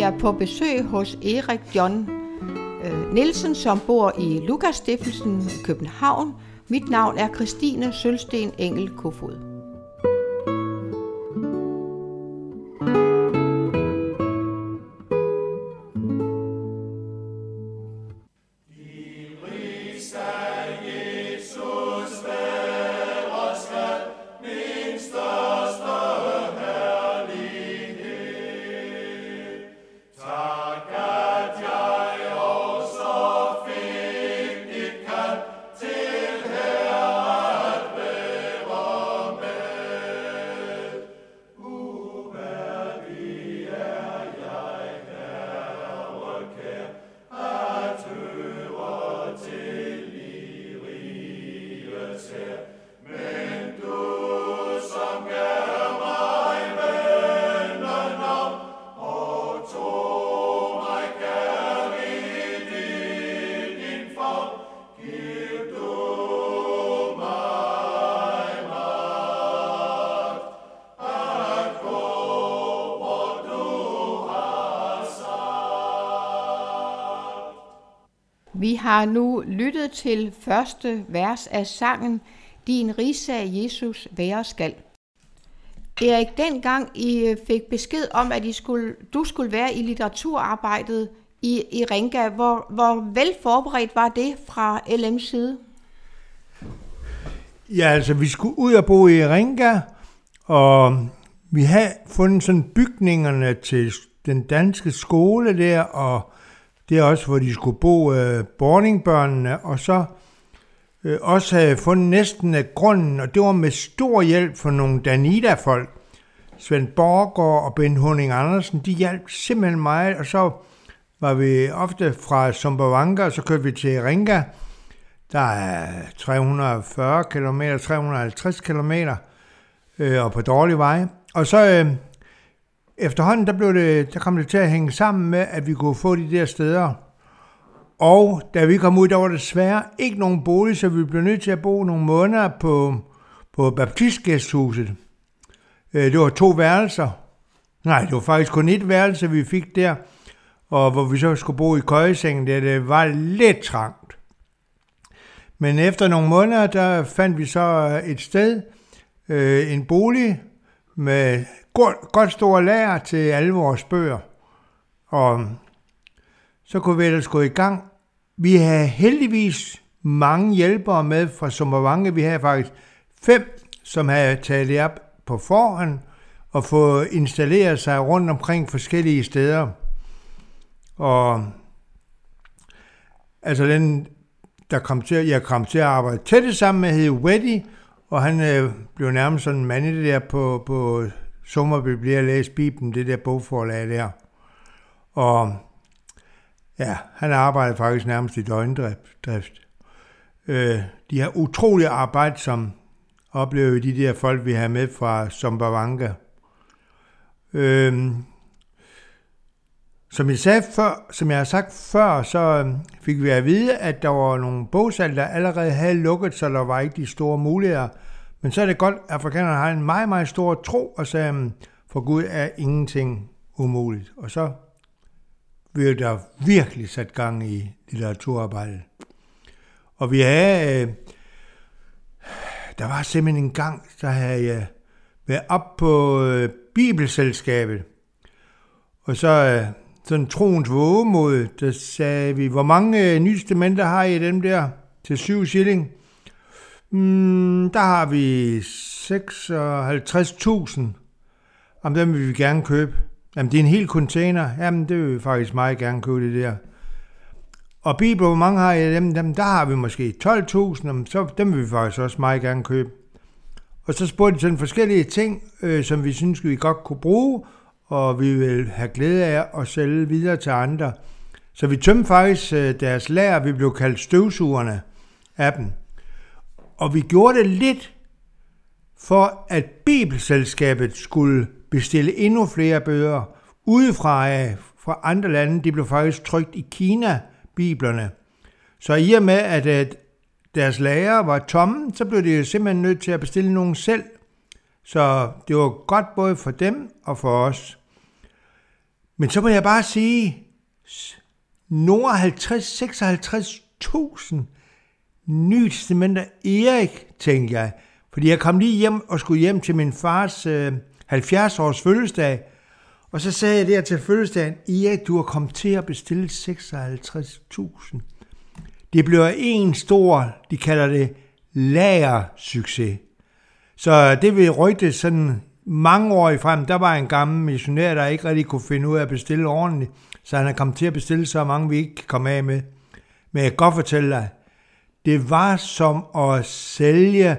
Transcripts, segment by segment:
jeg på besøg hos Erik John øh, Nielsen, som bor i Lukas Stiftelsen, København. Mit navn er Christine Sølsten Engel Kofod. Har nu lyttet til første vers af sangen Din rigsag Jesus være skal. Erik, dengang I fik besked om, at I skulle, du skulle være i litteraturarbejdet i, i Ringa, hvor, hvor vel forberedt var det fra LM's side? Ja, altså vi skulle ud og bo i Ringa, og vi havde fundet sådan bygningerne til den danske skole der, og det er også, hvor de skulle bo øh, borningbørnene, og så øh, også havde fundet næsten af grunden, og det var med stor hjælp for nogle Danida-folk. Svend Borgård og Ben Hunning Andersen, de hjalp simpelthen meget, og så var vi ofte fra Sumbawanga, og så kørte vi til Ringa. Der er 340 km, 350 km, øh, og på dårlig vej. Og så øh, efterhånden, der, blev det, der kom det til at hænge sammen med, at vi kunne få de der steder. Og da vi kom ud, der var det desværre ikke nogen bolig, så vi blev nødt til at bo nogle måneder på, på baptistgæsthuset. Øh, det var to værelser. Nej, det var faktisk kun et værelse, vi fik der, og hvor vi så skulle bo i køjesengen, der det var lidt trangt. Men efter nogle måneder, der fandt vi så et sted, øh, en bolig med godt, godt store lager til alle vores bøger. Og så kunne vi ellers gå i gang. Vi havde heldigvis mange hjælpere med fra Sommervange. Vi havde faktisk fem, som havde taget det op på forhånd og få installeret sig rundt omkring forskellige steder. Og altså den, der kom til, jeg kom til at arbejde tæt sammen med, hed Weddy, og han øh, blev nærmest sådan en mand i det der på, på Sommerby bliver læst læse Bibelen, det der bogforlag der. Og ja, han arbejder faktisk nærmest i døgndrift. Øh, de har utrolig arbejde, som oplever de der folk, vi har med fra Sombavanka. Øh, som jeg, sagde før, som jeg har sagt før, så fik vi at vide, at der var nogle bogsalg, der allerede havde lukket, så der var ikke de store muligheder men så er det godt, at afrikanerne har en meget, meget stor tro, og sagde, for Gud er ingenting umuligt. Og så blev der virkelig sat gang i litteraturarbejdet. Og vi havde, øh, der var simpelthen en gang, der havde jeg været op på øh, Bibelselskabet, og så øh, sådan troens vågemod, der sagde vi, hvor mange øh, nyeste mænd har I dem der til syv shilling? Mm, der har vi 56.000. Jamen, dem vil vi gerne købe. Jamen, det er en hel container. Jamen, det vil vi faktisk meget gerne købe det der. Og Bibel, hvor mange har I dem? dem? Der har vi måske 12.000, så dem vil vi faktisk også meget gerne købe. Og så spurgte de sådan forskellige ting, øh, som vi synes, vi godt kunne bruge, og vi vil have glæde af at sælge videre til andre. Så vi tømte faktisk øh, deres lager, vi blev kaldt støvsugerne af dem. Og vi gjorde det lidt for, at Bibelselskabet skulle bestille endnu flere bøger udefra af, fra andre lande. De blev faktisk trygt i Kina, biblerne. Så i og med, at deres lager var tomme, så blev de simpelthen nødt til at bestille nogen selv. Så det var godt både for dem og for os. Men så må jeg bare sige, Nord 50-56.000 nye testamenter Erik, tænkte jeg. Fordi jeg kom lige hjem og skulle hjem til min fars øh, 70-års fødselsdag. Og så sagde jeg der til fødselsdagen, Erik, du har kommet til at bestille 56.000. Det bliver en stor, de kalder det lagersucces. Så det vil rygte sådan mange år i frem. Der var en gammel missionær, der ikke rigtig kunne finde ud af at bestille ordentligt. Så han er kommet til at bestille så mange, vi ikke kan komme af med. Men jeg kan godt fortælle dig, det var som at sælge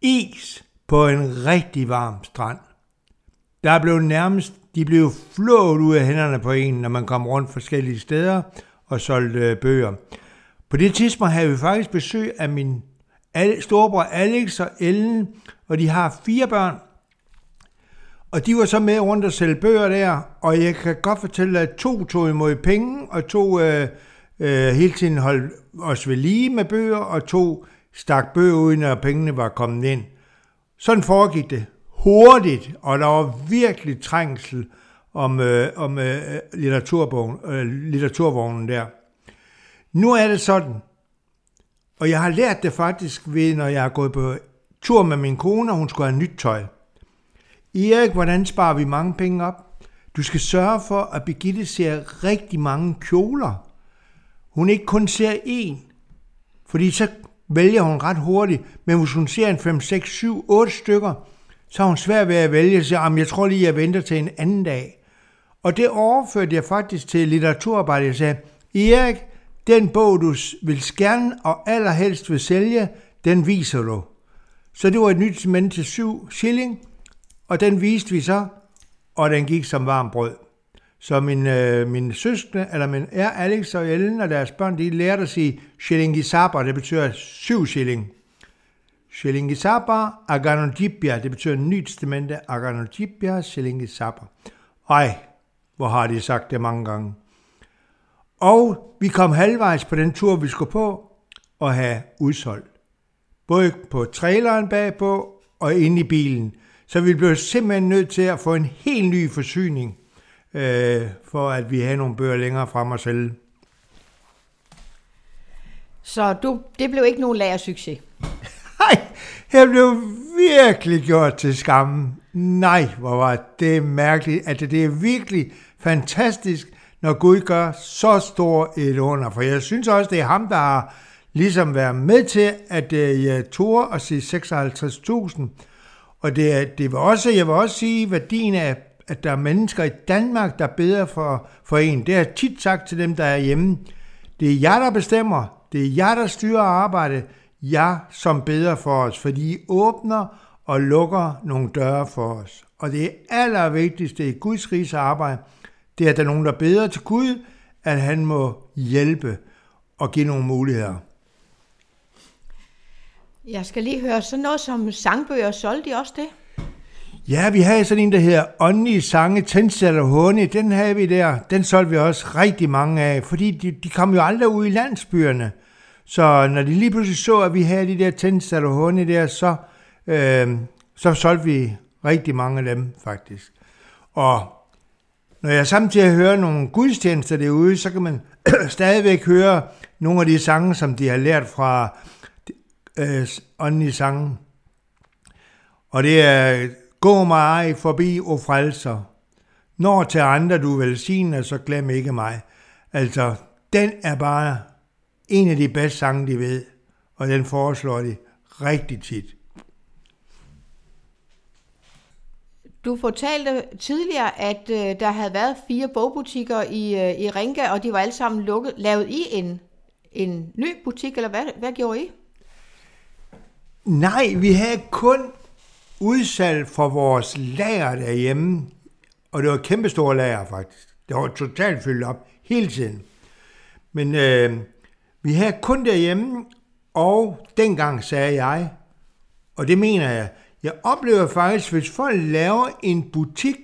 is på en rigtig varm strand. Der blev nærmest, de blev flået ud af hænderne på en, når man kom rundt forskellige steder og solgte øh, bøger. På det tidspunkt havde vi faktisk besøg af min storebror Alex og Ellen, og de har fire børn. Og de var så med rundt og sælge bøger der, og jeg kan godt fortælle, at to tog imod penge, og to øh, øh, hele tiden holdt os ved lige med bøger, og to stak bøger ud, når pengene var kommet ind. Sådan foregik det hurtigt, og der var virkelig trængsel om, øh, om øh, litteraturbogen, øh, litteraturvognen der. Nu er det sådan, og jeg har lært det faktisk ved, når jeg har gået på tur med min kone, og hun skulle have nyt tøj. Erik, hvordan sparer vi mange penge op? Du skal sørge for, at Birgitte ser rigtig mange kjoler. Hun ikke kun ser én, fordi så vælger hun ret hurtigt, men hvis hun ser en 5, 6, 7, 8 stykker, så har hun svært ved at vælge, så jeg tror lige, jeg venter til en anden dag. Og det overførte jeg faktisk til litteraturarbejde. Jeg sagde, Erik, den bog, du vil gerne og allerhelst vil sælge, den viser du. Så det var et nyt cement til 7 shilling, og den viste vi så, og den gik som varm brød. Så min, øh, min søskende, eller min er Alex og Ellen og deres børn, de lærte at sige shillingisaba, det betyder syv shilling. Shillingisaba aganodibia, det betyder nyt testamente, aganodibia shillingisaba. Ej, hvor har de sagt det mange gange. Og vi kom halvvejs på den tur, vi skulle på, og have udsolgt. Både på traileren bagpå og inde i bilen. Så vi blev simpelthen nødt til at få en helt ny forsyning, øh, for at vi havde nogle bøger længere frem og sælge. Så du, det blev ikke nogen lærersucces? Nej, jeg blev virkelig gjort til skamme. Nej, hvor var det mærkeligt. at det er virkelig fantastisk, når Gud gør så stor et under. For jeg synes også, det er ham, der har ligesom været med til, at jeg tog at sige 56.000. Og det, det var også, jeg vil også sige, værdien af, at der er mennesker i Danmark, der beder for, for en. Det har jeg tit sagt til dem, der er hjemme. Det er jer, der bestemmer. Det er jer, der styrer arbejdet. Jeg, som beder for os, fordi I åbner og lukker nogle døre for os. Og det allervigtigste i Guds rigs arbejde, det er, at der er nogen, der beder til Gud, at han må hjælpe og give nogle muligheder. Jeg skal lige høre, sådan noget som sangbøger, solgte de også det? Ja, vi havde sådan en, der hedder Åndelige Sange, Tændsel og Håne. Den havde vi der. Den solgte vi også rigtig mange af, fordi de, de kom jo aldrig ud i landsbyerne. Så når de lige pludselig så, at vi havde de der Tændsel og Håne der, så, øh, så solgte vi rigtig mange af dem faktisk. Og når jeg samtidig hører nogle gudstjenester derude, så kan man stadigvæk høre nogle af de sange, som de har lært fra øh, åndelige sange. Og det er, gå mig forbi, og frelser. Når til andre du velsigner, så glem ikke mig. Altså, den er bare en af de bedste sange, de ved, og den foreslår de rigtig tit. Du fortalte tidligere, at øh, der havde været fire bogbutikker i, øh, i Ringa, og de var alle sammen lukket. Lavet I en, en ny butik, eller hvad, hvad gjorde I? Nej, vi havde kun udsalg for vores lager derhjemme, og det var et kæmpestort lager faktisk. Det var totalt fyldt op hele tiden. Men øh, vi havde kun derhjemme, og dengang sagde jeg, og det mener jeg, jeg oplever faktisk, hvis folk laver en butik,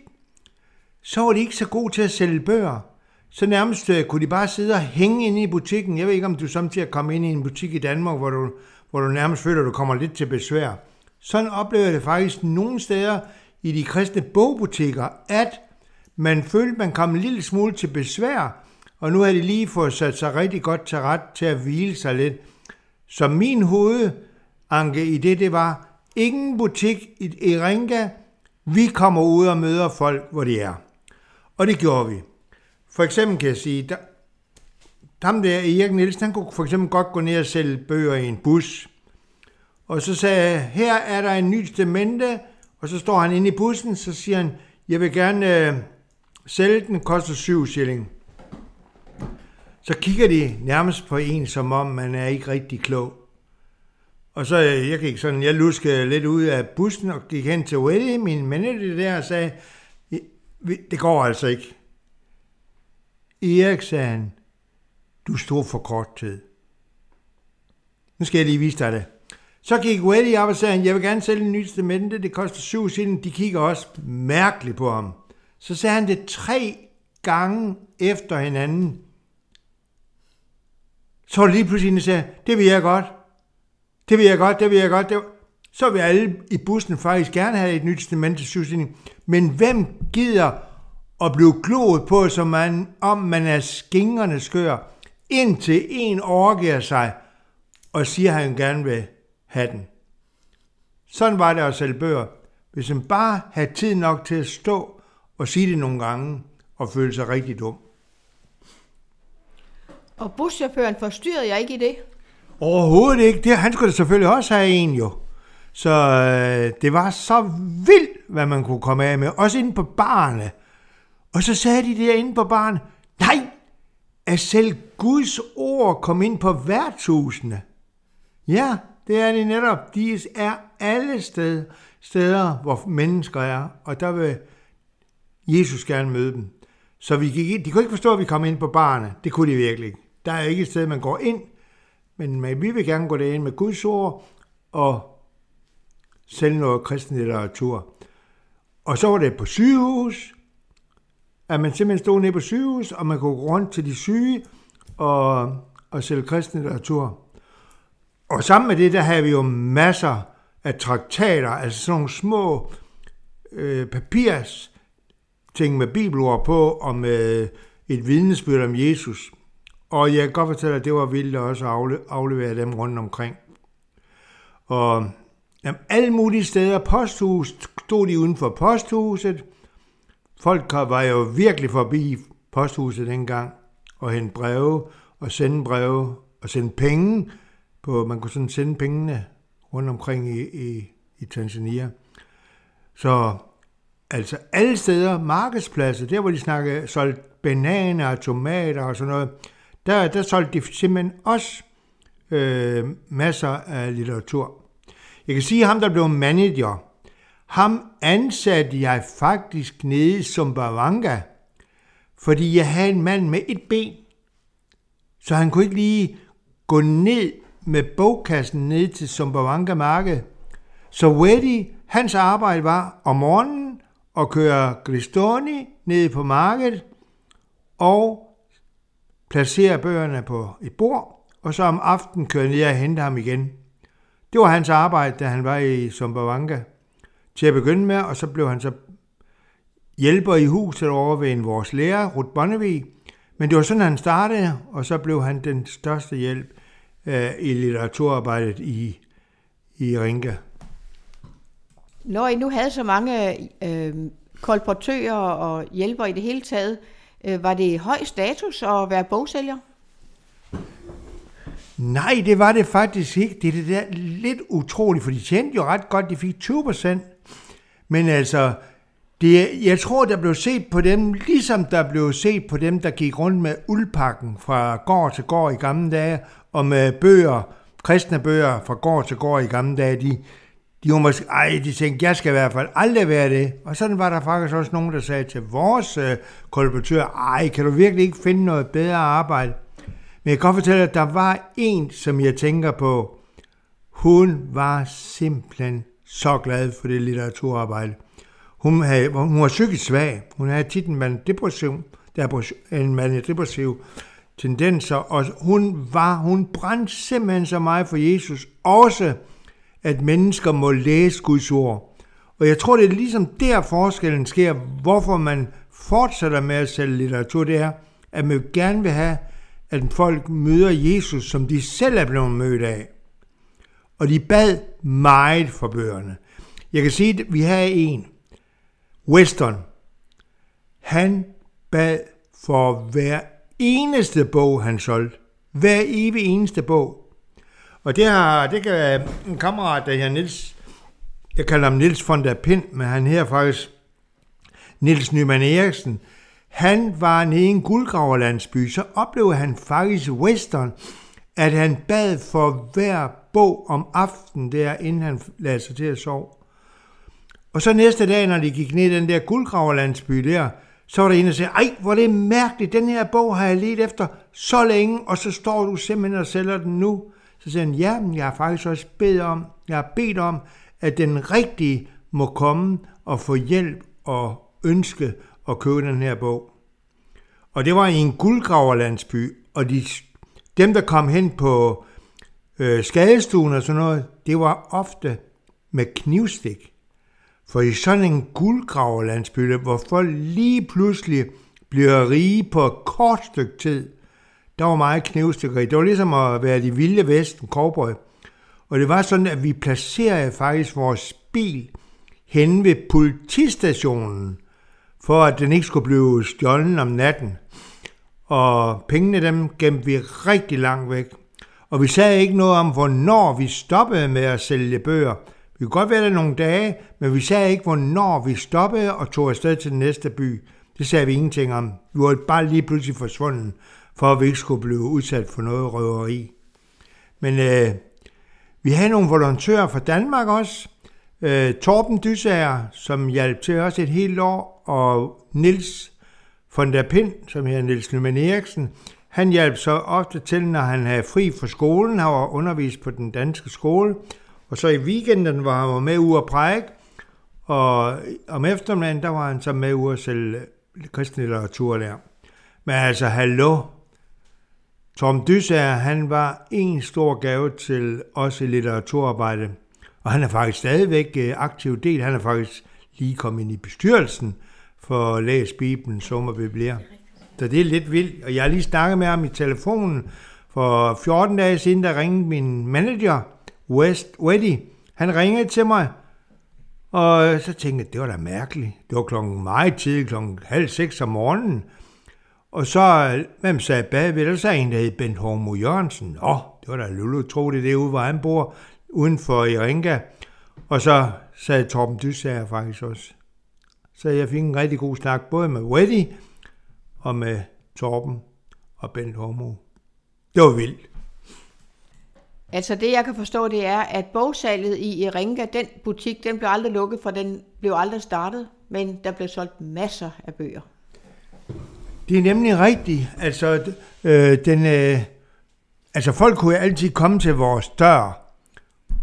så var de ikke så gode til at sælge bøger. Så nærmest øh, kunne de bare sidde og hænge inde i butikken. Jeg ved ikke, om du samtidig kommer ind i en butik i Danmark, hvor du, hvor du nærmest føler, at du kommer lidt til besvær. Sådan oplevede jeg det faktisk nogle steder i de kristne bogbutikker, at man følte, man kom en lille smule til besvær, og nu havde de lige fået sat sig rigtig godt til ret til at hvile sig lidt. Så min hovedanke i det, det var, ingen butik i Eringa, vi kommer ud og møder folk, hvor de er. Og det gjorde vi. For eksempel kan jeg sige, der, ham der Erik Nielsen, han kunne for eksempel godt gå ned og sælge bøger i en bus. Og så sagde jeg, her er der en ny demente, og så står han inde i bussen, så siger han, jeg vil gerne øh, sælge den, koster 7 shilling. Så kigger de nærmest på en, som om man er ikke rigtig klog. Og så øh, jeg gik sådan, jeg luskede lidt ud af bussen og gik hen til Willy, min manager der, og sagde, det går altså ikke. Erik, sagde han, du stod for kort tid. Nu skal jeg lige vise dig det. Så gik Weddy op og sagde, jeg vil gerne sælge en ny testamente, det koster syv siden. De kigger også mærkeligt på ham. Så sagde han det tre gange efter hinanden. Så var det lige pludselig, en, sagde, det vil jeg godt. Det vil jeg godt, det vil jeg godt. Det Så vil alle i bussen faktisk gerne have et nyt testament til syvsinding. Men hvem gider at blive kloet på, som man, om man er skingerne skør, indtil en overgiver sig og siger, at han gerne vil have den. Sådan var det at sælge bøger. Hvis man bare havde tid nok til at stå og sige det nogle gange og føle sig rigtig dum. Og buschaufføren forstyrrede jeg ikke i det? Overhovedet ikke. Det, han skulle da selvfølgelig også have en jo. Så øh, det var så vildt, hvad man kunne komme af med. Også inde på barne. Og så sagde de derinde på barne, nej, at selv Guds ord kom ind på værtshusene. Ja, det er det netop. De er alle steder, steder, hvor mennesker er, og der vil Jesus gerne møde dem. Så vi gik ind. de kunne ikke forstå, at vi kom ind på barne. Det kunne de virkelig ikke. Der er ikke et sted, man går ind, men vi vil gerne gå derind med Guds ord og sælge noget kristen litteratur. Og så var det på sygehus, at man simpelthen stod nede på sygehus, og man kunne gå rundt til de syge og, og sælge kristen litteratur. Og sammen med det, der havde vi jo masser af traktater, altså sådan nogle små øh, papirs ting med bibelord på, og med et vidnesbyrd om Jesus. Og jeg kan godt fortælle, at det var vildt også at aflevere dem rundt omkring. Og jamen, alle mulige steder, posthus, stod de uden for posthuset. Folk var jo virkelig forbi posthuset dengang og hente breve og sende breve og sende penge. På, man kunne sådan sende pengene rundt omkring i, i, i Tanzania. Så altså alle steder, markedspladser, der hvor de snakkede, solgte bananer og tomater og sådan noget, der, der solgte de simpelthen også øh, masser af litteratur. Jeg kan sige, at ham, der blev manager, ham ansatte jeg faktisk nede som Bavanga, fordi jeg havde en mand med et ben, så han kunne ikke lige gå ned med bogkassen ned til Sumbawanga marked. Så Weddy, hans arbejde var om morgenen at køre Gristoni ned på markedet og placere bøgerne på et bord, og så om aftenen køre ned og hente ham igen. Det var hans arbejde, da han var i Sumbawanga til at begynde med, og så blev han så hjælper i huset over ved en vores lærer, Ruth Bonnevie. Men det var sådan, han startede, og så blev han den største hjælp øh, i litteraturarbejdet i, i Ringa. Når I nu havde så mange øh, kolportører og hjælpere i det hele taget, øh, var det høj status at være bogsælger? Nej, det var det faktisk ikke. Det er det der lidt utroligt, for de tjente jo ret godt. De fik 20 procent. Men altså, det, jeg tror, der blev set på dem, ligesom der blev set på dem, der gik rundt med uldpakken fra gård til gård i gamle dage, og med bøger, kristne bøger fra gård til gård i gamle dage, de, de var måske, ej, de tænkte, jeg skal i hvert fald aldrig være det. Og sådan var der faktisk også nogen, der sagde til vores øh, kolportør, ej, kan du virkelig ikke finde noget bedre arbejde? Men jeg kan godt fortælle, at der var en, som jeg tænker på, hun var simpelthen så glad for det litteraturarbejde. Hun, havde, hun var psykisk svag. Hun havde tit en depression, der en depressiv tendenser, og hun var, hun brændte simpelthen så meget for Jesus, også at mennesker må læse Guds ord. Og jeg tror, det er ligesom der forskellen sker, hvorfor man fortsætter med at sælge litteratur, det er, at man gerne vil have, at folk møder Jesus, som de selv er blevet mødt af. Og de bad meget for bøgerne. Jeg kan sige, at vi har en, Weston. Han bad for hver eneste bog, han solgte. Hver evig eneste bog. Og det, har, det kan en kammerat, der hedder Nils, jeg kalder ham Nils von der Pind, men han her faktisk Nils Nyman Eriksen, han var nede i en guldgraverlandsby, så oplevede han faktisk western, at han bad for hver bog om aftenen der, inden han lagde sig til at sove. Og så næste dag, når de gik ned i den der guldgraverlandsby der, så var der en, der sagde, ej, hvor det er mærkeligt, den her bog har jeg let efter så længe, og så står du simpelthen og sælger den nu. Så sagde han, ja, men jeg har faktisk også bedt om, jeg har bedt om, at den rigtige må komme og få hjælp og ønske at købe den her bog. Og det var i en guldgraverlandsby, og de, dem, der kom hen på øh, skadestuen og sådan noget, det var ofte med knivstik. For i sådan en guldgraverlandsby, hvor folk lige pludselig bliver rige på et kort stykke tid, der var meget knivstikkeri. Det var ligesom at være de vilde vesten, cowboy. Og det var sådan, at vi placerede faktisk vores bil hen ved politistationen, for at den ikke skulle blive stjålet om natten. Og pengene dem gemte vi rigtig langt væk. Og vi sagde ikke noget om, hvornår vi stoppede med at sælge bøger. Vi kunne godt være der nogle dage, men vi sagde ikke, hvornår vi stoppede og tog afsted til den næste by. Det sagde vi ingenting om. Vi var bare lige pludselig forsvundet, for at vi ikke skulle blive udsat for noget røveri. Men øh, vi havde nogle volontører fra Danmark også. Øh, Torben Dysager, som hjalp til os et helt år, og Nils von der Pind, som hedder Nils Nyman Eriksen, han hjalp så ofte til, når han havde fri fra skolen. Han var undervist på den danske skole. Og så i weekenden var han med ude at præike. Og om eftermiddagen, der var han så med ude at sælge kristen litteratur der. Men altså, hallo. Tom Dysager, han var en stor gave til os i litteraturarbejde. Og han er faktisk stadigvæk øh, aktiv del. Han er faktisk lige kommet ind i bestyrelsen for at læse Bibelen, som vi Biblia. Så det er lidt vildt. Og jeg har lige snakket med ham i telefonen. For 14 dage siden, der ringede min manager, West Weddy. Han ringede til mig, og så tænkte jeg, det var da mærkeligt. Det var klokken meget tidligt, klokken halv seks om morgenen. Og så, hvem sagde bagved? Der sagde en, der hed Bent Hormo Jørgensen. Åh, det var da lullu tro det derude, hvor han bor, uden for Iringa. Og så sagde Torben Dysager faktisk også. Så jeg fik en rigtig god snak, både med Weddy og med Torben og Bent Hormo. Det var vildt. Altså det, jeg kan forstå, det er, at bogsalget i Iringa, den butik, den blev aldrig lukket, for den blev aldrig startet, men der blev solgt masser af bøger. Det er nemlig rigtigt. Altså, øh, den, øh, altså folk kunne altid komme til vores dør,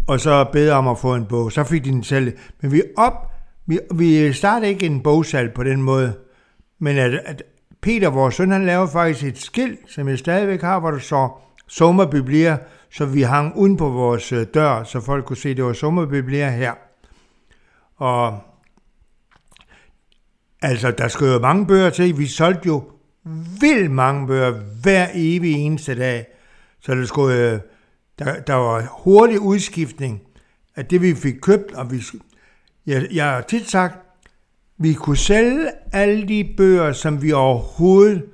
og så bede om at få en bog. Så fik de den selv. Men vi op, vi, vi startede ikke en bogsalg på den måde. Men at, at Peter, vores søn, han lavede faktisk et skilt, som jeg stadigvæk har, hvor der så sommerbiblia, så vi hang uden på vores øh, dør, så folk kunne se, at det var sommerbiblia her. Og altså, der skulle jo mange bøger til. Vi solgte jo vildt mange bøger hver evig eneste dag. Så det skulle, øh, der, der var hurtig udskiftning af det, vi fik købt. Og vi, jeg, jeg har tit sagt, vi kunne sælge alle de bøger, som vi overhovedet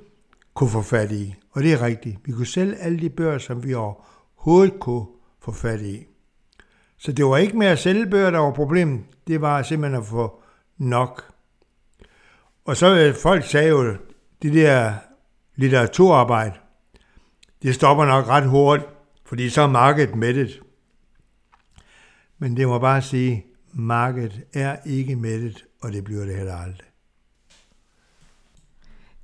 kunne få fat i. Og det er rigtigt. Vi kunne sælge alle de bøger, som vi overhovedet kunne få fat i. Så det var ikke med at sælge bøger, der var problemet. Det var simpelthen at få nok. Og så øh, folk sagde jo, det der litteraturarbejde, det stopper nok ret hurtigt, fordi så er markedet mættet. Men det må bare sige, markedet er ikke mættet, og det bliver det heller aldrig.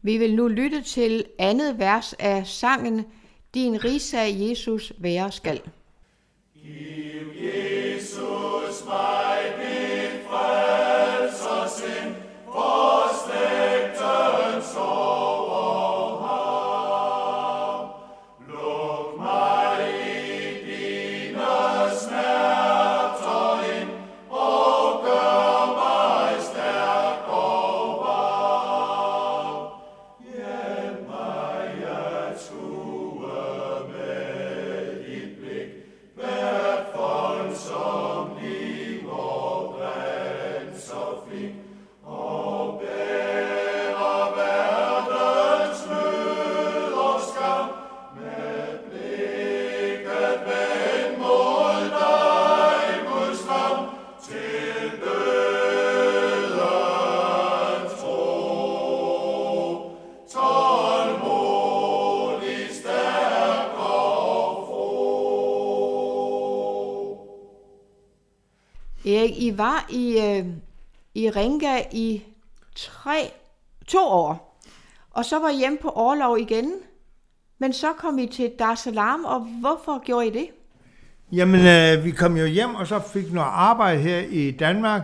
Vi vil nu lytte til andet vers af sangen din rigsag Jesus være skal. Giv Jesus mig mit frelsersind, for slægtens sorg. Erik, I var i, øh, i Ringa i tre, to år, og så var I hjemme på overlov igen. Men så kom I til Dar es Salaam, og hvorfor gjorde I det? Jamen, øh, vi kom jo hjem, og så fik noget arbejde her i Danmark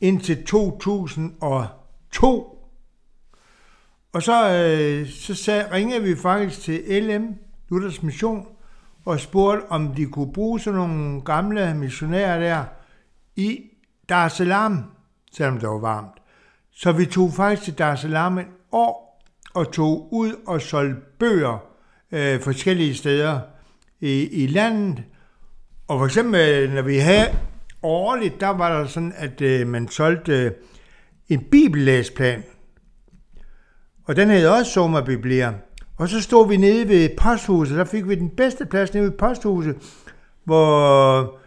indtil 2002. Og så, øh, så sag, ringede vi faktisk til LM, Luthers Mission, og spurgte, om de kunne bruge sådan nogle gamle missionærer der i Dar es Salaam, selvom det var varmt. Så vi tog faktisk til Dar es Salaam et år og tog ud og solgte bøger øh, forskellige steder i, i landet. Og for eksempel, øh, når vi havde årligt, der var der sådan, at øh, man solgte øh, en bibellæsplan. Og den havde også sommerbiblier. Og så stod vi nede ved posthuset, der fik vi den bedste plads nede ved posthuset, hvor,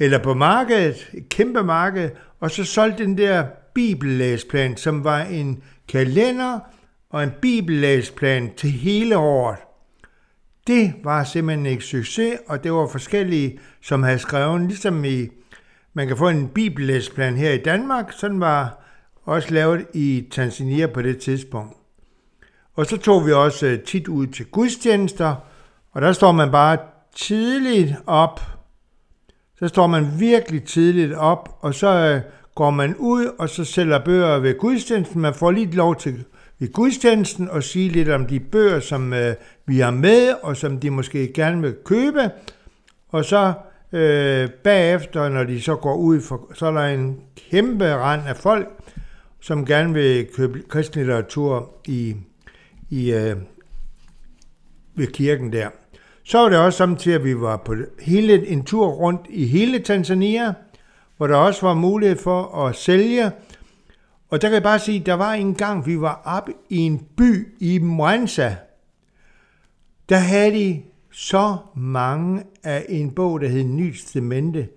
eller på markedet, et kæmpe marked, og så solgte den der bibellæsplan, som var en kalender og en bibellæsplan til hele året. Det var simpelthen ikke succes, og det var forskellige, som havde skrevet, ligesom i, man kan få en bibellæsplan her i Danmark, sådan var også lavet i Tanzania på det tidspunkt. Og så tog vi også øh, tit ud til gudstjenester, og der står man bare tidligt op. Så står man virkelig tidligt op, og så øh, går man ud, og så sælger bøger ved gudstjenesten. Man får lige lov til ved gudstjenesten og sige lidt om de bøger, som øh, vi har med, og som de måske gerne vil købe. Og så øh, bagefter, når de så går ud, for, så er der en kæmpe rand af folk, som gerne vil købe kristen litteratur i i, øh, ved kirken der. Så var det også samtidig, at vi var på hele, en tur rundt i hele Tanzania, hvor der også var mulighed for at sælge. Og der kan jeg bare sige, der var en gang, vi var op i en by i Mwanza. Der havde de så mange af en bog, der hed Nyt Testamente,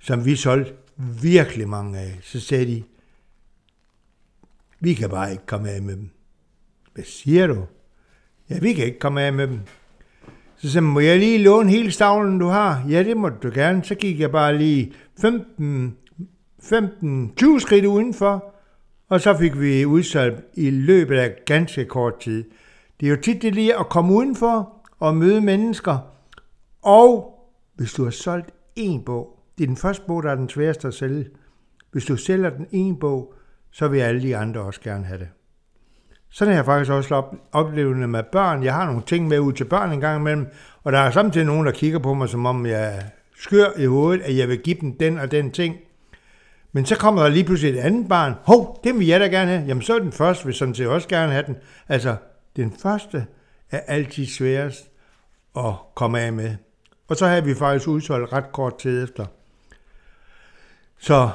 som vi solgte virkelig mange af. Så sagde de, vi kan bare ikke komme af med dem. Hvad siger du? Ja, vi kan ikke komme af med dem. Så sagde må jeg lige låne hele stavlen, du har? Ja, det må du gerne. Så gik jeg bare lige 15, 15 20 skridt udenfor, og så fik vi udsolgt i løbet af ganske kort tid. Det er jo tit det lige at komme udenfor og møde mennesker, og hvis du har solgt en bog, det er den første bog, der er den sværeste at sælge. Hvis du sælger den en bog, så vil alle de andre også gerne have det. Sådan har jeg faktisk også oplevet med børn. Jeg har nogle ting med ud til børn en gang imellem, og der er samtidig nogen, der kigger på mig, som om jeg skør i hovedet, at jeg vil give dem den og den ting. Men så kommer der lige pludselig et andet barn. Hov, den vil jeg da gerne have. Jamen, så er den første, vil sådan set også gerne have den. Altså, den første er altid sværest at komme af med. Og så har vi faktisk udsolgt ret kort tid efter. Så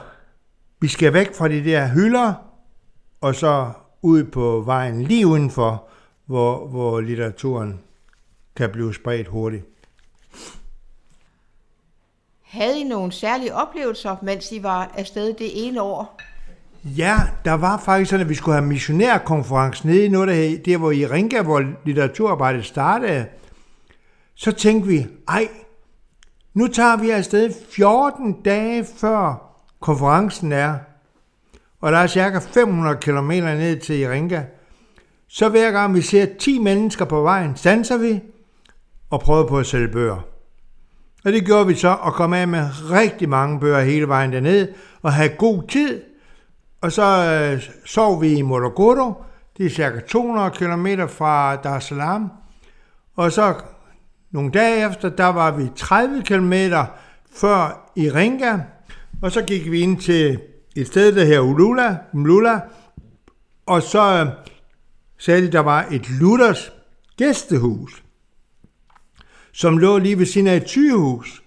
vi skal væk fra de der hylder, og så ud på vejen lige udenfor, hvor, hvor litteraturen kan blive spredt hurtigt. Havde I nogle særlige oplevelser, mens I var afsted det ene år? Ja, der var faktisk sådan, at vi skulle have missionærkonference nede i noget, der, der hvor i Ringa, hvor litteraturarbejdet startede. Så tænkte vi, ej, nu tager vi afsted 14 dage før konferencen er og der er cirka 500 km ned til Iringa. Så hver gang vi ser 10 mennesker på vejen, standser vi og prøver på at sælge bøger. Og det gjorde vi så, og kom af med rigtig mange bøger hele vejen derned, og havde god tid. Og så øh, sov vi i Morogoro, det er cirka 200 km fra Dar es Salaam. Og så nogle dage efter, der var vi 30 km før Iringa, og så gik vi ind til et sted, der hedder Ulula, Mlula, og så øh, sagde de, der var et Luthers gæstehus, som lå lige ved siden af et tygehus.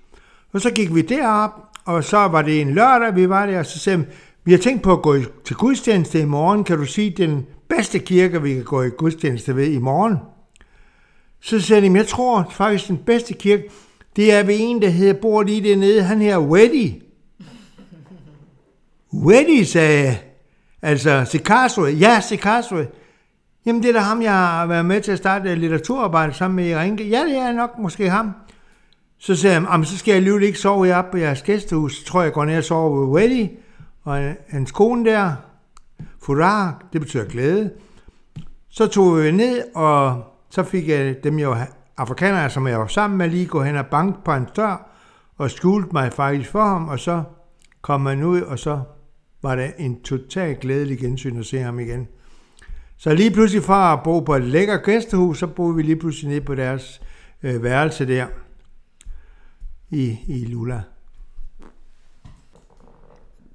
Og så gik vi derop, og så var det en lørdag, vi var der, og så sagde vi har tænkt på at gå til gudstjeneste i morgen. Kan du sige, den bedste kirke, vi kan gå i gudstjeneste ved i morgen? Så sagde de, jeg tror faktisk, den bedste kirke, det er ved en, der hedder, bor lige dernede, han her Weddy. Weddy, sagde Altså, Sicasso. Ja, Sicasso. Jamen, det er da ham, jeg har været med til at starte litteraturarbejde sammen med i Ringe. Ja, det er nok måske ham. så sagde han, så skal jeg alligevel ikke sove op på jeres gæstehus. Så tror jeg, jeg går ned og sover ved Weddy, og hans kone der, Furar, det betyder glæde. Så tog vi ned, og så fik jeg dem, jo afrikanere, som jeg var sammen med, lige gå hen og banke på hans dør, og skjulte mig faktisk for ham, og så kom man ud, og så var det en total glædelig gensyn at se ham igen. Så lige pludselig fra at bo på et lækker gæstehus, så boede vi lige pludselig ned på deres øh, værelse der i, i Lula.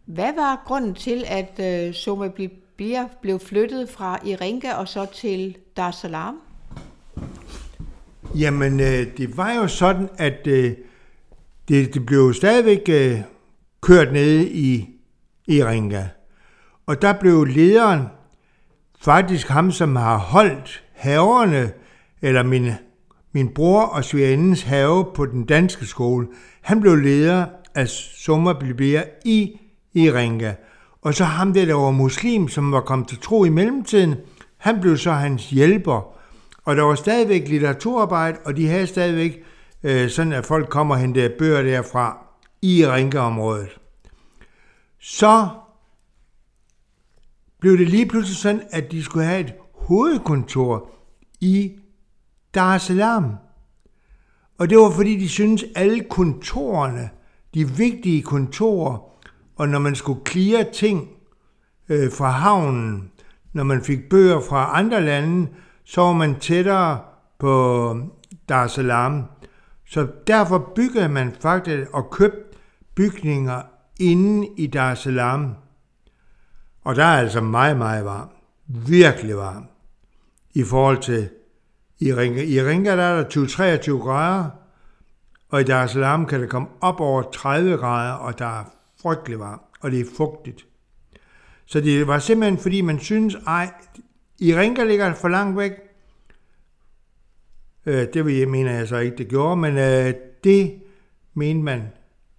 Hvad var grunden til, at øh, Soma Biblia blev flyttet fra Iringa og så til Dar Salaam? Jamen, øh, det var jo sådan, at øh, det, det blev stadigvæk øh, kørt nede i Iringa. Og der blev lederen faktisk ham, som har holdt haverne, eller min, min bror og svigerindens have på den danske skole. Han blev leder af sommerbiblier i Iringa. Og så ham der, der var muslim, som var kommet til tro i mellemtiden, han blev så hans hjælper. Og der var stadigvæk litteraturarbejde, og de havde stadigvæk øh, sådan, at folk kommer og henter bøger derfra i Rinke-området. Så blev det lige pludselig sådan, at de skulle have et hovedkontor i Dar es Salaam. Og det var fordi, de syntes, alle kontorerne, de vigtige kontorer, og når man skulle klire ting øh, fra havnen, når man fik bøger fra andre lande, så var man tættere på Dar es Salaam. Så derfor byggede man faktisk og købte bygninger inde i Dar es Salaam. Og der er altså meget, meget varmt. Virkelig varmt. I forhold til i Ringa. I Ringa der er der 20-23 grader, og i Dar es Salaam kan det komme op over 30 grader, og der er frygtelig varmt, og det er fugtigt. Så det var simpelthen, fordi man synes, ej, i Ringa ligger for langt væk. Øh, det vil jeg mener jeg så ikke, det gjorde, men øh, det mente man,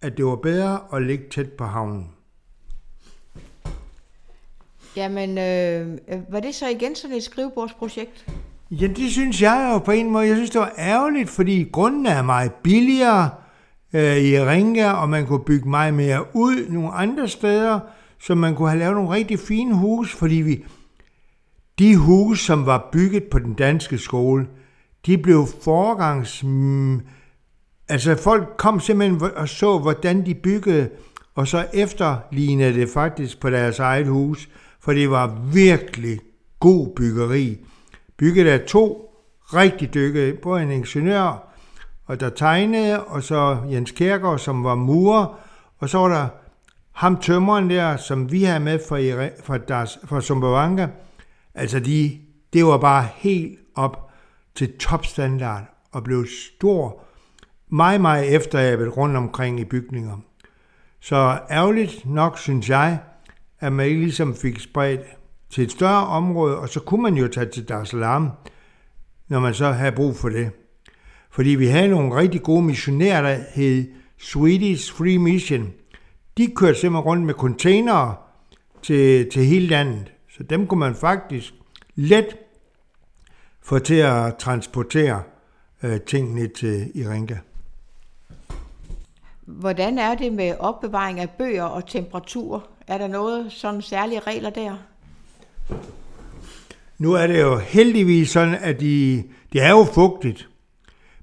at det var bedre at ligge tæt på havnen. Jamen, øh, var det så igen sådan et skrivebordsprojekt? Ja, det synes jeg jo på en måde. Jeg synes, det var ærgerligt, fordi grunden er meget billigere øh, i Ringa, og man kunne bygge meget mere ud nogle andre steder, så man kunne have lavet nogle rigtig fine hus, fordi vi, de huse, som var bygget på den danske skole, de blev forgangs... Mm, altså folk kom simpelthen og så, hvordan de byggede, og så efterlignede det faktisk på deres eget hus for det var virkelig god byggeri. Bygget af to rigtig dygtige, både en ingeniør, og der tegnede, og så Jens Kærgaard, som var murer, og så var der ham tømmeren der, som vi har med fra, fra, deres, fra Sumbawanga. Altså, de, det var bare helt op til topstandard og blev stor, meget, meget efteræbet rundt omkring i bygninger. Så ærgerligt nok, synes jeg, at man ikke ligesom fik spredt til et større område, og så kunne man jo tage til Dar Salaam, når man så havde brug for det. Fordi vi havde nogle rigtig gode missionærer, der hed Swedish Free Mission. De kørte simpelthen rundt med containere til, til hele landet. Så dem kunne man faktisk let få til at transportere øh, tingene til Irinka. Hvordan er det med opbevaring af bøger og temperatur? Er der noget sådan særlige regler der? Nu er det jo heldigvis sådan, at de, det er jo fugtigt.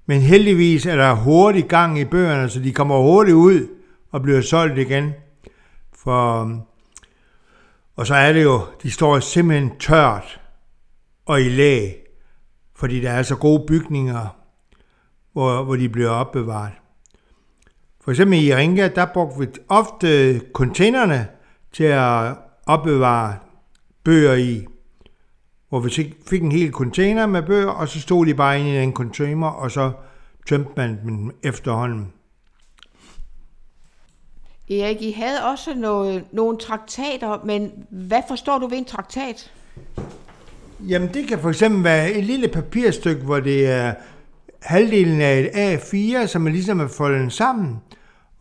Men heldigvis er der hurtig gang i bøgerne, så de kommer hurtigt ud og bliver solgt igen. For, og så er det jo, de står simpelthen tørt og i lag, fordi der er så gode bygninger, hvor, hvor de bliver opbevaret. For eksempel i Ringa, der brugte vi ofte containerne til at opbevare bøger i. Hvor vi fik en hel container med bøger, og så stod de bare inde i en container, og så tømte man dem efterhånden. Erik, I havde også noget, nogle traktater, men hvad forstår du ved en traktat? Jamen, det kan for eksempel være et lille papirstykke, hvor det er halvdelen af et A4, som er ligesom er foldet sammen.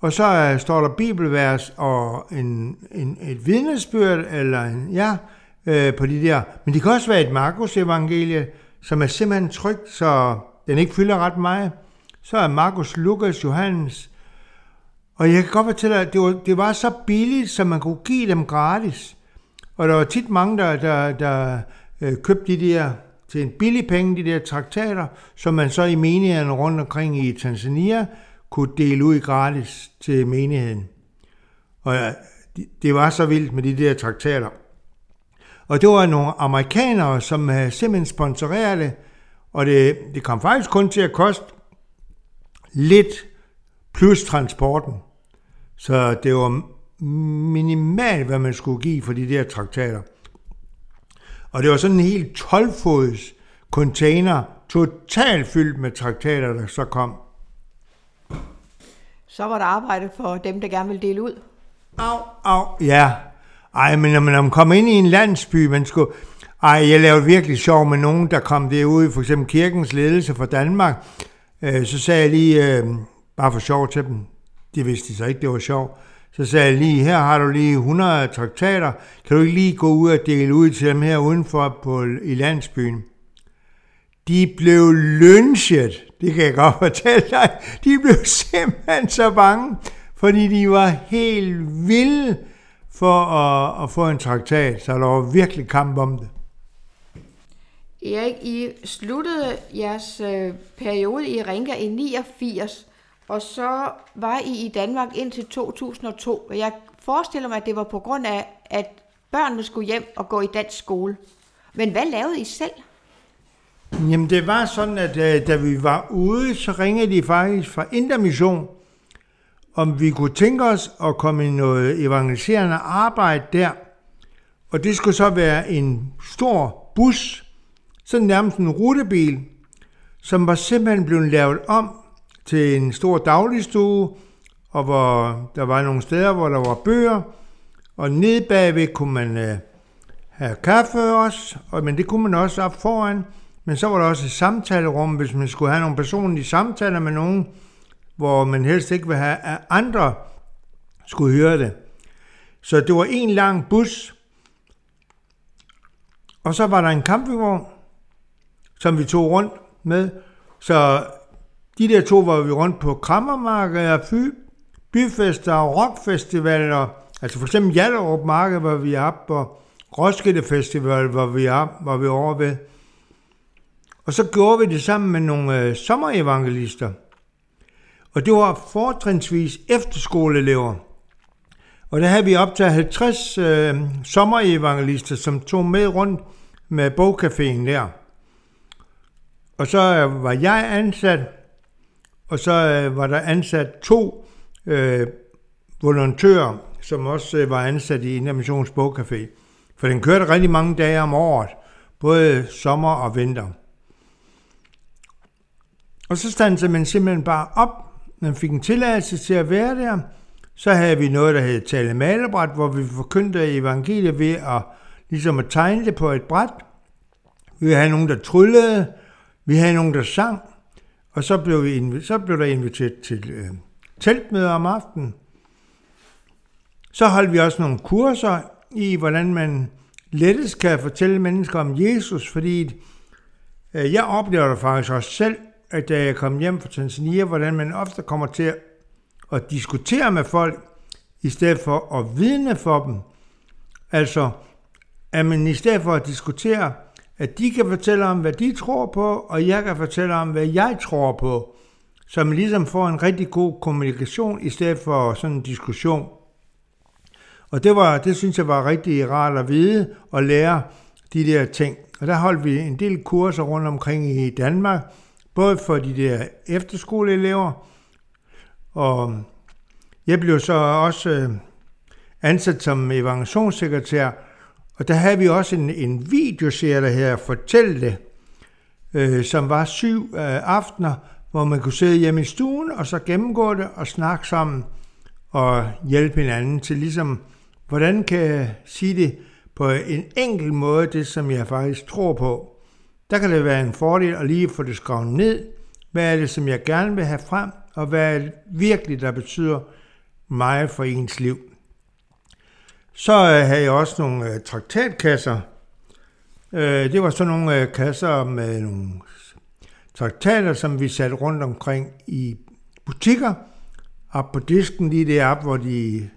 Og så uh, står der bibelvers og en, en, et vidnesbyrd, eller en, ja, uh, på de der. Men det kan også være et Markus evangelie, som er simpelthen trygt, så den ikke fylder ret meget. så er Markus, Lukas, Johannes. Og jeg kan godt fortælle dig, at det var, det var så billigt, så man kunne give dem gratis. Og der var tit mange, der, der, der øh, købte de der til en billig penge, de der traktater, som man så i menigheden rundt omkring i Tanzania kunne dele ud gratis til menigheden. Og øh, ja, det var så vildt med de der traktater. Og det var nogle amerikanere, som øh, simpelthen sponsorerede det, og det, det kom faktisk kun til at koste lidt plus transporten. Så det var minimalt, hvad man skulle give for de der traktater. Og det var sådan en helt 12-fods container, totalt fyldt med traktater, der så kom. Så var der arbejde for dem, der gerne ville dele ud. Au, au, ja. Ej, men når man kom ind i en landsby, man skulle... Ej, jeg lavede virkelig sjov med nogen, der kom derud, for eksempel kirkens ledelse fra Danmark. Øh, så sagde jeg lige, øh, bare for sjov til dem, det vidste de så ikke, det var sjov. Så sagde jeg lige, her har du lige 100 traktater, kan du ikke lige gå ud og dele ud til dem her udenfor på, i landsbyen? De blev lynchet, det kan jeg godt fortælle dig. De blev simpelthen så bange, fordi de var helt vilde for at, at få en traktat, så der var virkelig kamp om det. Erik, I sluttede jeres øh, periode i Ringa i 89, og så var I i Danmark indtil 2002. Og jeg forestiller mig, at det var på grund af, at børnene skulle hjem og gå i dansk skole. Men hvad lavede I selv? Jamen det var sådan, at øh, da vi var ude, så ringede de faktisk fra Intermission, om vi kunne tænke os at komme i noget evangeliserende arbejde der. Og det skulle så være en stor bus, sådan nærmest en rutebil, som var simpelthen blevet lavet om til en stor dagligstue, og hvor der var nogle steder, hvor der var bøger, og nede bagved kunne man øh, have kaffe også, og, men det kunne man også op foran. Men så var der også et samtalerum, hvis man skulle have nogle personlige samtaler med nogen, hvor man helst ikke vil have, at andre skulle høre det. Så det var en lang bus, og så var der en campingvogn, som vi tog rundt med. Så de der to var vi rundt på krammermarkeder, by, byfester og rockfestivaler. Altså for eksempel Hjallerup Marked var vi op, og Roskilde Festival var vi op, var vi over ved. Og så gjorde vi det sammen med nogle øh, sommerevangelister. Og det var fortrinsvis efterskoleelever. Og der havde vi op til 50 øh, sommerevangelister, som tog med rundt med bogcaféen der. Og så øh, var jeg ansat, og så øh, var der ansat to øh, volontører, som også øh, var ansat i Intermissions Bogcafé. For den kørte rigtig mange dage om året, både sommer og vinter. Og så standede man simpelthen bare op, man fik en tilladelse til at være der. Så havde vi noget, der hed tale malebræt, hvor vi forkyndte evangeliet ved at, ligesom at tegne det på et bræt. Vi havde nogen, der tryllede, vi havde nogen, der sang, og så blev, vi, så blev der inviteret til øh, teltmøder om aftenen. Så holdt vi også nogle kurser i, hvordan man lettest kan fortælle mennesker om Jesus, fordi øh, jeg oplever det faktisk også selv, at da jeg kom hjem fra Tanzania, hvordan man ofte kommer til at diskutere med folk, i stedet for at vidne for dem. Altså, at man i stedet for at diskutere, at de kan fortælle om, hvad de tror på, og jeg kan fortælle om, hvad jeg tror på, så man ligesom får en rigtig god kommunikation, i stedet for sådan en diskussion. Og det, var, det synes jeg var rigtig rart at vide og lære de der ting. Og der holdt vi en del kurser rundt omkring i Danmark, både for de der efterskoleelever, og jeg blev så også øh, ansat som evangelationssekretær, og der havde vi også en, en videoserie, der her Fortæl det, øh, som var syv øh, aftener, hvor man kunne sidde hjemme i stuen, og så gennemgå det og snakke sammen og hjælpe hinanden til ligesom, hvordan kan jeg sige det på en enkel måde, det som jeg faktisk tror på. Der kan det være en fordel at lige få det skrevet ned. Hvad er det, som jeg gerne vil have frem, og hvad er det virkelig, der betyder meget for ens liv. Så øh, havde jeg også nogle øh, traktatkasser. Øh, det var så nogle øh, kasser med nogle traktater, som vi satte rundt omkring i butikker, op på disken lige deroppe, hvor de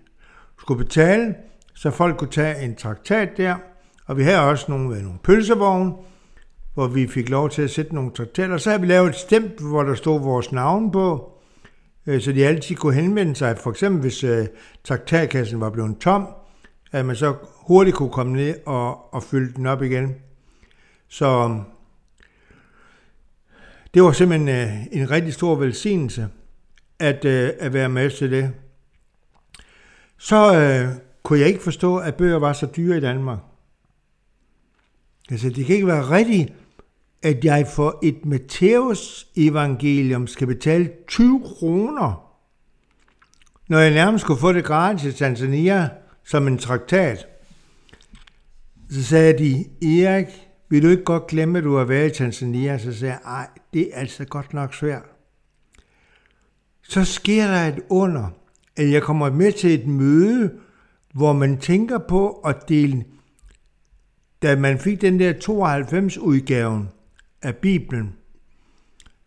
skulle betale, så folk kunne tage en traktat der. Og vi havde også nogle, øh, nogle pølsevogne, hvor vi fik lov til at sætte nogle traktater. Så havde vi lavet et stempel, hvor der stod vores navn på, øh, så de altid kunne henvende sig. For eksempel hvis øh, traktatkassen var blevet tom, at man så hurtigt kunne komme ned og, og fylde den op igen. Så um, det var simpelthen øh, en rigtig stor velsignelse at, at være med til det. Så øh, kunne jeg ikke forstå, at bøger var så dyre i Danmark. Altså, det kan ikke være rigtigt, at jeg for et Matthæus evangelium skal betale 20 kroner, når jeg nærmest skulle få det gratis i Tanzania som en traktat. Så sagde de, Erik, vil du ikke godt glemme, at du har været i Tanzania? Så sagde jeg, ej, det er altså godt nok svært. Så sker der et under, at jeg kommer med til et møde, hvor man tænker på at dele, da man fik den der 92-udgaven af Bibelen,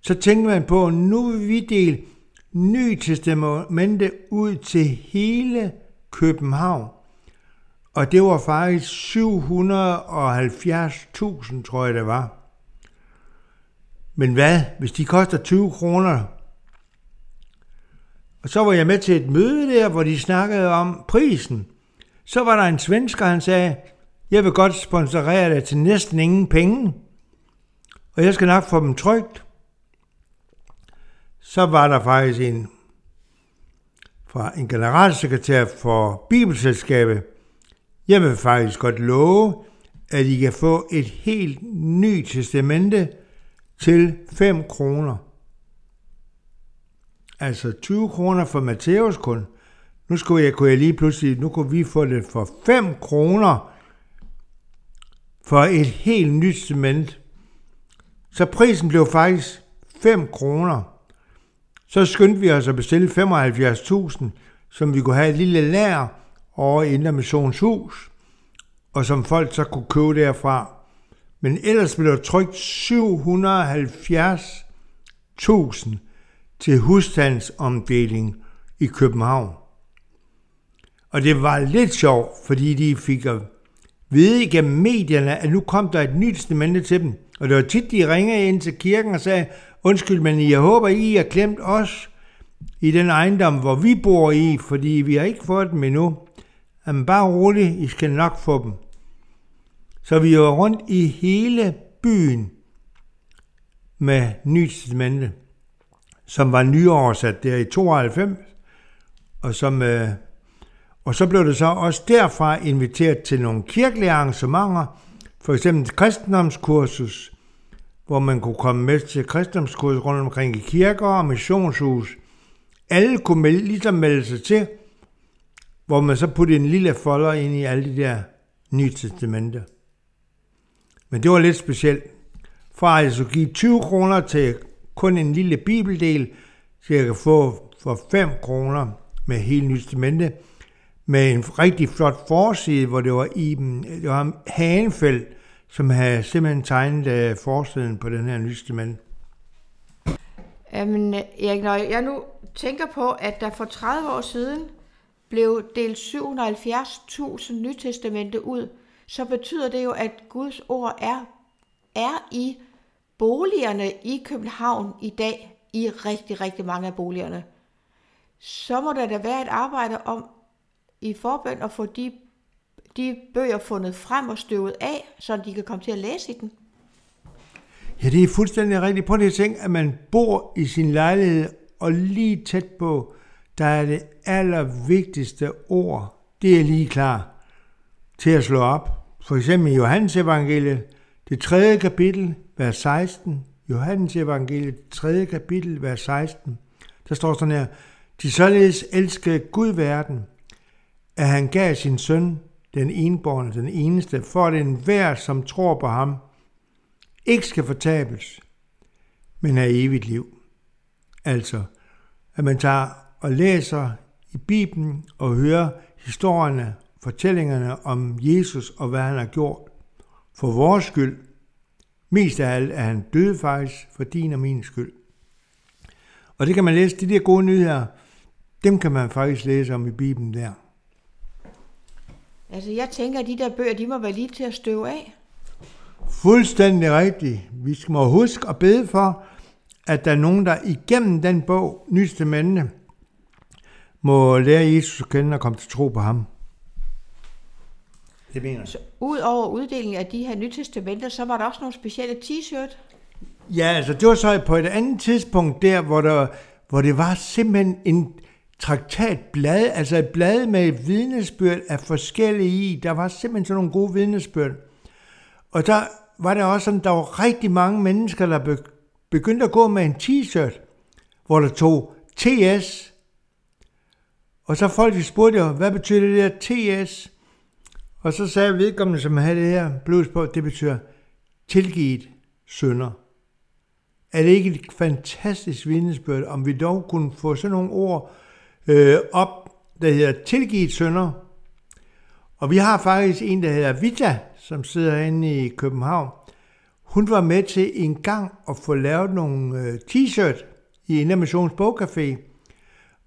så tænker man på, at nu vil vi dele Ny Testamente ud til hele København. Og det var faktisk 770.000, tror jeg det var. Men hvad, hvis de koster 20 kroner? Og så var jeg med til et møde der, hvor de snakkede om prisen. Så var der en svensker, han sagde, jeg vil godt sponsorere det til næsten ingen penge, og jeg skal nok få dem trygt. Så var der faktisk en fra en generalsekretær for Bibelselskabet. Jeg vil faktisk godt love, at I kan få et helt nyt testamente til 5 kroner. Altså 20 kroner for Matthæus kun. Nu skulle jeg, kunne jeg lige pludselig, nu kunne vi få det for 5 kroner for et helt nyt testamente. Så prisen blev faktisk 5 kroner. Så skyndte vi os at bestille 75.000, som vi kunne have et lille lager over i Indre hus, og som folk så kunne købe derfra. Men ellers blev der trygt 770.000 til husstandsomdeling i København. Og det var lidt sjovt, fordi de fik at vide igennem medierne, at nu kom der et nyt testamente til dem. Og det var tit, de ringede ind til kirken og sagde, undskyld, men jeg håber, I har glemt os i den ejendom, hvor vi bor i, fordi vi har ikke fået dem endnu. Jamen bare roligt, I skal nok få dem. Så vi var rundt i hele byen med nytestamentet, som var nyoversat der i 92, og som øh, og så blev det så også derfra inviteret til nogle kirkelige arrangementer, for eksempel et kristendomskursus, hvor man kunne komme med til kristendomskursus rundt omkring i kirker og missionshus. Alle kunne melde, ligesom melde sig til, hvor man så puttede en lille folder ind i alle de der nye testamenter. Men det var lidt specielt. Fra at jeg skulle give 20 kroner til kun en lille bibeldel, så jeg kan få for 5 kroner med hele nye testamente, med en rigtig flot forside, hvor det var Iben, det var Hagenfeldt, som havde simpelthen tegnet uh, forsiden på den her nystemand. Jamen, Erik, når jeg nu tænker på, at der for 30 år siden blev delt 770.000 nytestamente ud, så betyder det jo, at Guds ord er, er i boligerne i København i dag, i rigtig, rigtig mange af boligerne. Så må der da være et arbejde om i forbøn og få de, de bøger fundet frem og støvet af, så de kan komme til at læse i den. Ja, det er fuldstændig rigtigt. Prøv lige at tænke, at man bor i sin lejlighed, og lige tæt på, der er det allervigtigste ord, det er lige klar til at slå op. For eksempel i Johannes evangeliet, det tredje kapitel, vers 16. Johannes evangeliet, tredje kapitel, vers 16. Der står sådan her, de således elskede Gud verden, at han gav sin søn, den enborne, den eneste, for at enhver, som tror på ham, ikke skal fortabes, men have evigt liv. Altså, at man tager og læser i Bibelen og hører historierne, fortællingerne om Jesus og hvad han har gjort for vores skyld, Mest af alt er han døde faktisk for din og min skyld. Og det kan man læse, de der gode nyheder, dem kan man faktisk læse om i Bibelen der. Altså, jeg tænker, at de der bøger, de må være lige til at støve af. Fuldstændig rigtigt. Vi skal må huske at bede for, at der er nogen, der igennem den bog, Nystamentet, må lære Jesus at kende og komme til tro på ham. Det mener jeg. Så ud over uddelingen af de her nytestamenter, så var der også nogle specielle t-shirt. Ja, altså det var så på et andet tidspunkt der, hvor, der, hvor det var simpelthen en traktatblad, altså et blad med et vidnesbyrd af forskellige i. Der var simpelthen sådan nogle gode vidnesbyrd. Og der var der også sådan, der var rigtig mange mennesker, der begyndte at gå med en t-shirt, hvor der tog TS. Og så folk de spurgte jo, hvad betyder det der TS? Og så sagde vedkommende, som havde det her blus på, det betyder tilgivet sønder. Er det ikke et fantastisk vidnesbyrd, om vi dog kunne få sådan nogle ord øh, op, der hedder tilgivet sønder? Og vi har faktisk en, der hedder Vita, som sidder inde i København. Hun var med til en gang at få lavet nogle øh, t-shirt i Indermissions Bogcafé,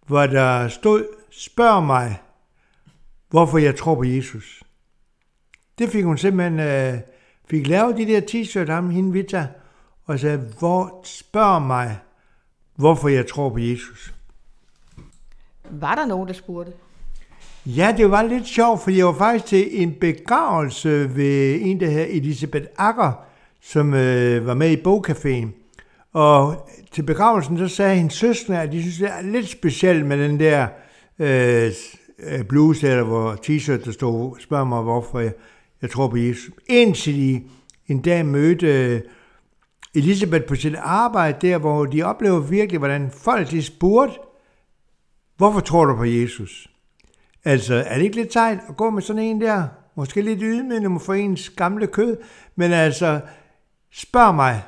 hvor der stod, spørg mig, hvorfor jeg tror på Jesus. Det fik hun simpelthen, øh, fik lavet de der t-shirt ham, hende Vita, og sagde, hvor, spørg mig, hvorfor jeg tror på Jesus. Var der nogen, der spurgte? Ja, det var lidt sjovt, for jeg var faktisk til en begravelse ved en, der hedder Elisabeth Akker, som øh, var med i Bogcaféen. Og til begravelsen, så sagde hendes søster, at de synes, det er lidt specielt med den der øh, øh, bluse, eller hvor t-shirt, der stod, spørger mig, hvorfor jeg, jeg tror på Jesus. Indtil de en dag mødte øh, Elisabeth på sit arbejde der, hvor de oplever virkelig, hvordan folk de spurgte, hvorfor tror du på Jesus? Altså, er det ikke lidt sejt at gå med sådan en der? Måske lidt ydmygende for ens gamle kød, men altså, spørg mig.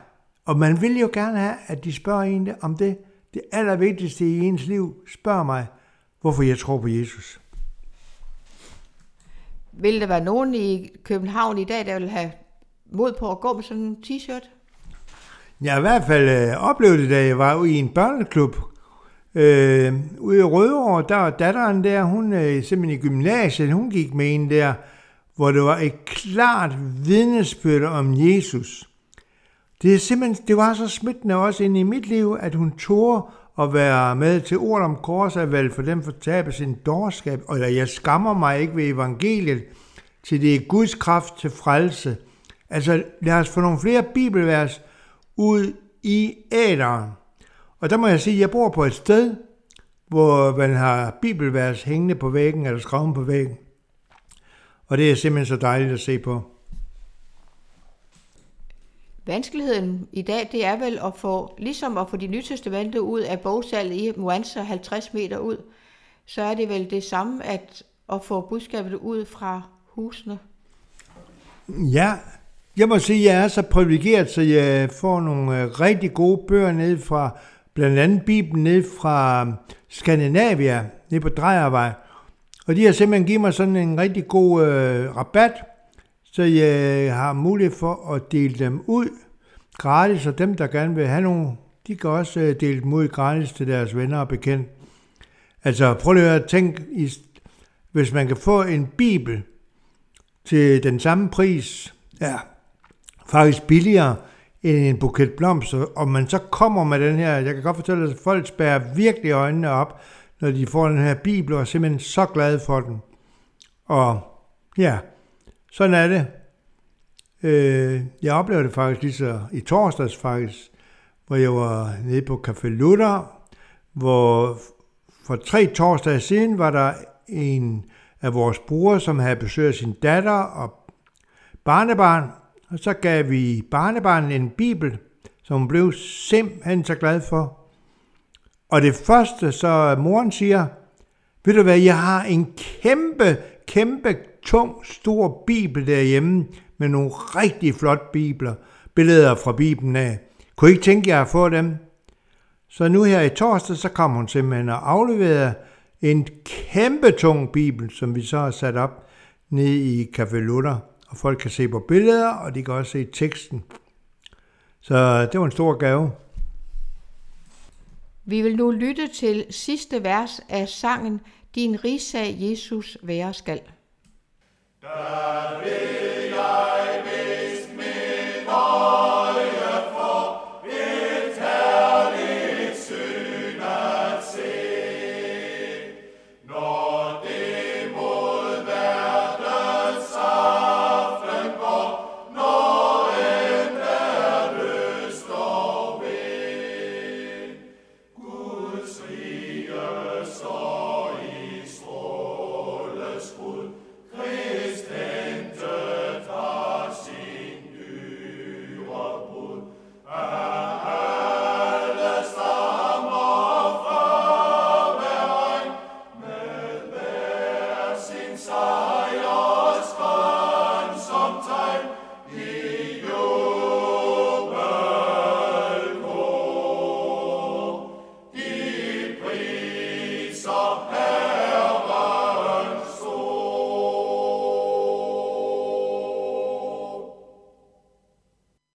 Og man vil jo gerne have, at de spørger en om det. Det allervigtigste i ens liv, spørg mig, hvorfor jeg tror på Jesus. Vil der være nogen i København i dag, der vil have mod på at gå med sådan en t-shirt? Jeg har i hvert fald øh, oplevet det, da jeg var ude i en børneklub. Øh, ude i Rødovre, der var datteren der, hun er simpelthen i gymnasiet, hun gik med en der, hvor det var et klart vidnesbyrd om Jesus. Det, er simpelthen, det var så smittende også ind i mit liv, at hun tog at være med til ord om korsavvalg for dem fortabe sin dårskab, eller jeg skammer mig ikke ved evangeliet, til det er Guds kraft til frelse. Altså lad os få nogle flere bibelvers ud i æderen. Og der må jeg sige, at jeg bor på et sted, hvor man har bibelvers hængende på væggen, eller skrevet på væggen. Og det er simpelthen så dejligt at se på. Vanskeligheden i dag, det er vel at få, ligesom at få de nye testamenter ud af bogsalget i Moanser 50 meter ud, så er det vel det samme at, at få budskabet ud fra husene. Ja, jeg må sige, at jeg er så privilegeret, så jeg får nogle øh, rigtig gode bøger ned fra, blandt andet Bibelen ned fra Skandinavia, ned på Drejervej. Og de har simpelthen givet mig sådan en rigtig god øh, rabat, så jeg har mulighed for at dele dem ud gratis, og dem, der gerne vil have nogle, de kan også øh, dele dem ud gratis til deres venner og bekendte. Altså prøv lige at tænke, hvis man kan få en bibel til den samme pris, ja, faktisk billigere end en buket blomster, og man så kommer med den her, jeg kan godt fortælle, at folk spærer virkelig øjnene op, når de får den her bibel, og er simpelthen så glade for den. Og ja, sådan er det. Øh, jeg oplevede det faktisk lige så i torsdags faktisk, hvor jeg var nede på Café Luther, hvor for tre torsdage siden var der en af vores brugere, som havde besøgt sin datter og barnebarn, og så gav vi barnebarnet en bibel, som hun blev simpelthen så glad for. Og det første, så moren siger, ved du hvad, jeg har en kæmpe, kæmpe, tung, stor bibel derhjemme, med nogle rigtig flotte bibler, billeder fra Bibelen af. Kunne I ikke tænke jer at få dem? Så nu her i torsdag, så kom hun simpelthen og afleverede en kæmpe tung bibel, som vi så har sat op nede i Café Luther. Og folk kan se på billeder, og de kan også se teksten. Så det var en stor gave. Vi vil nu lytte til sidste vers af sangen Din rigsag Jesus være skal. Der vil jeg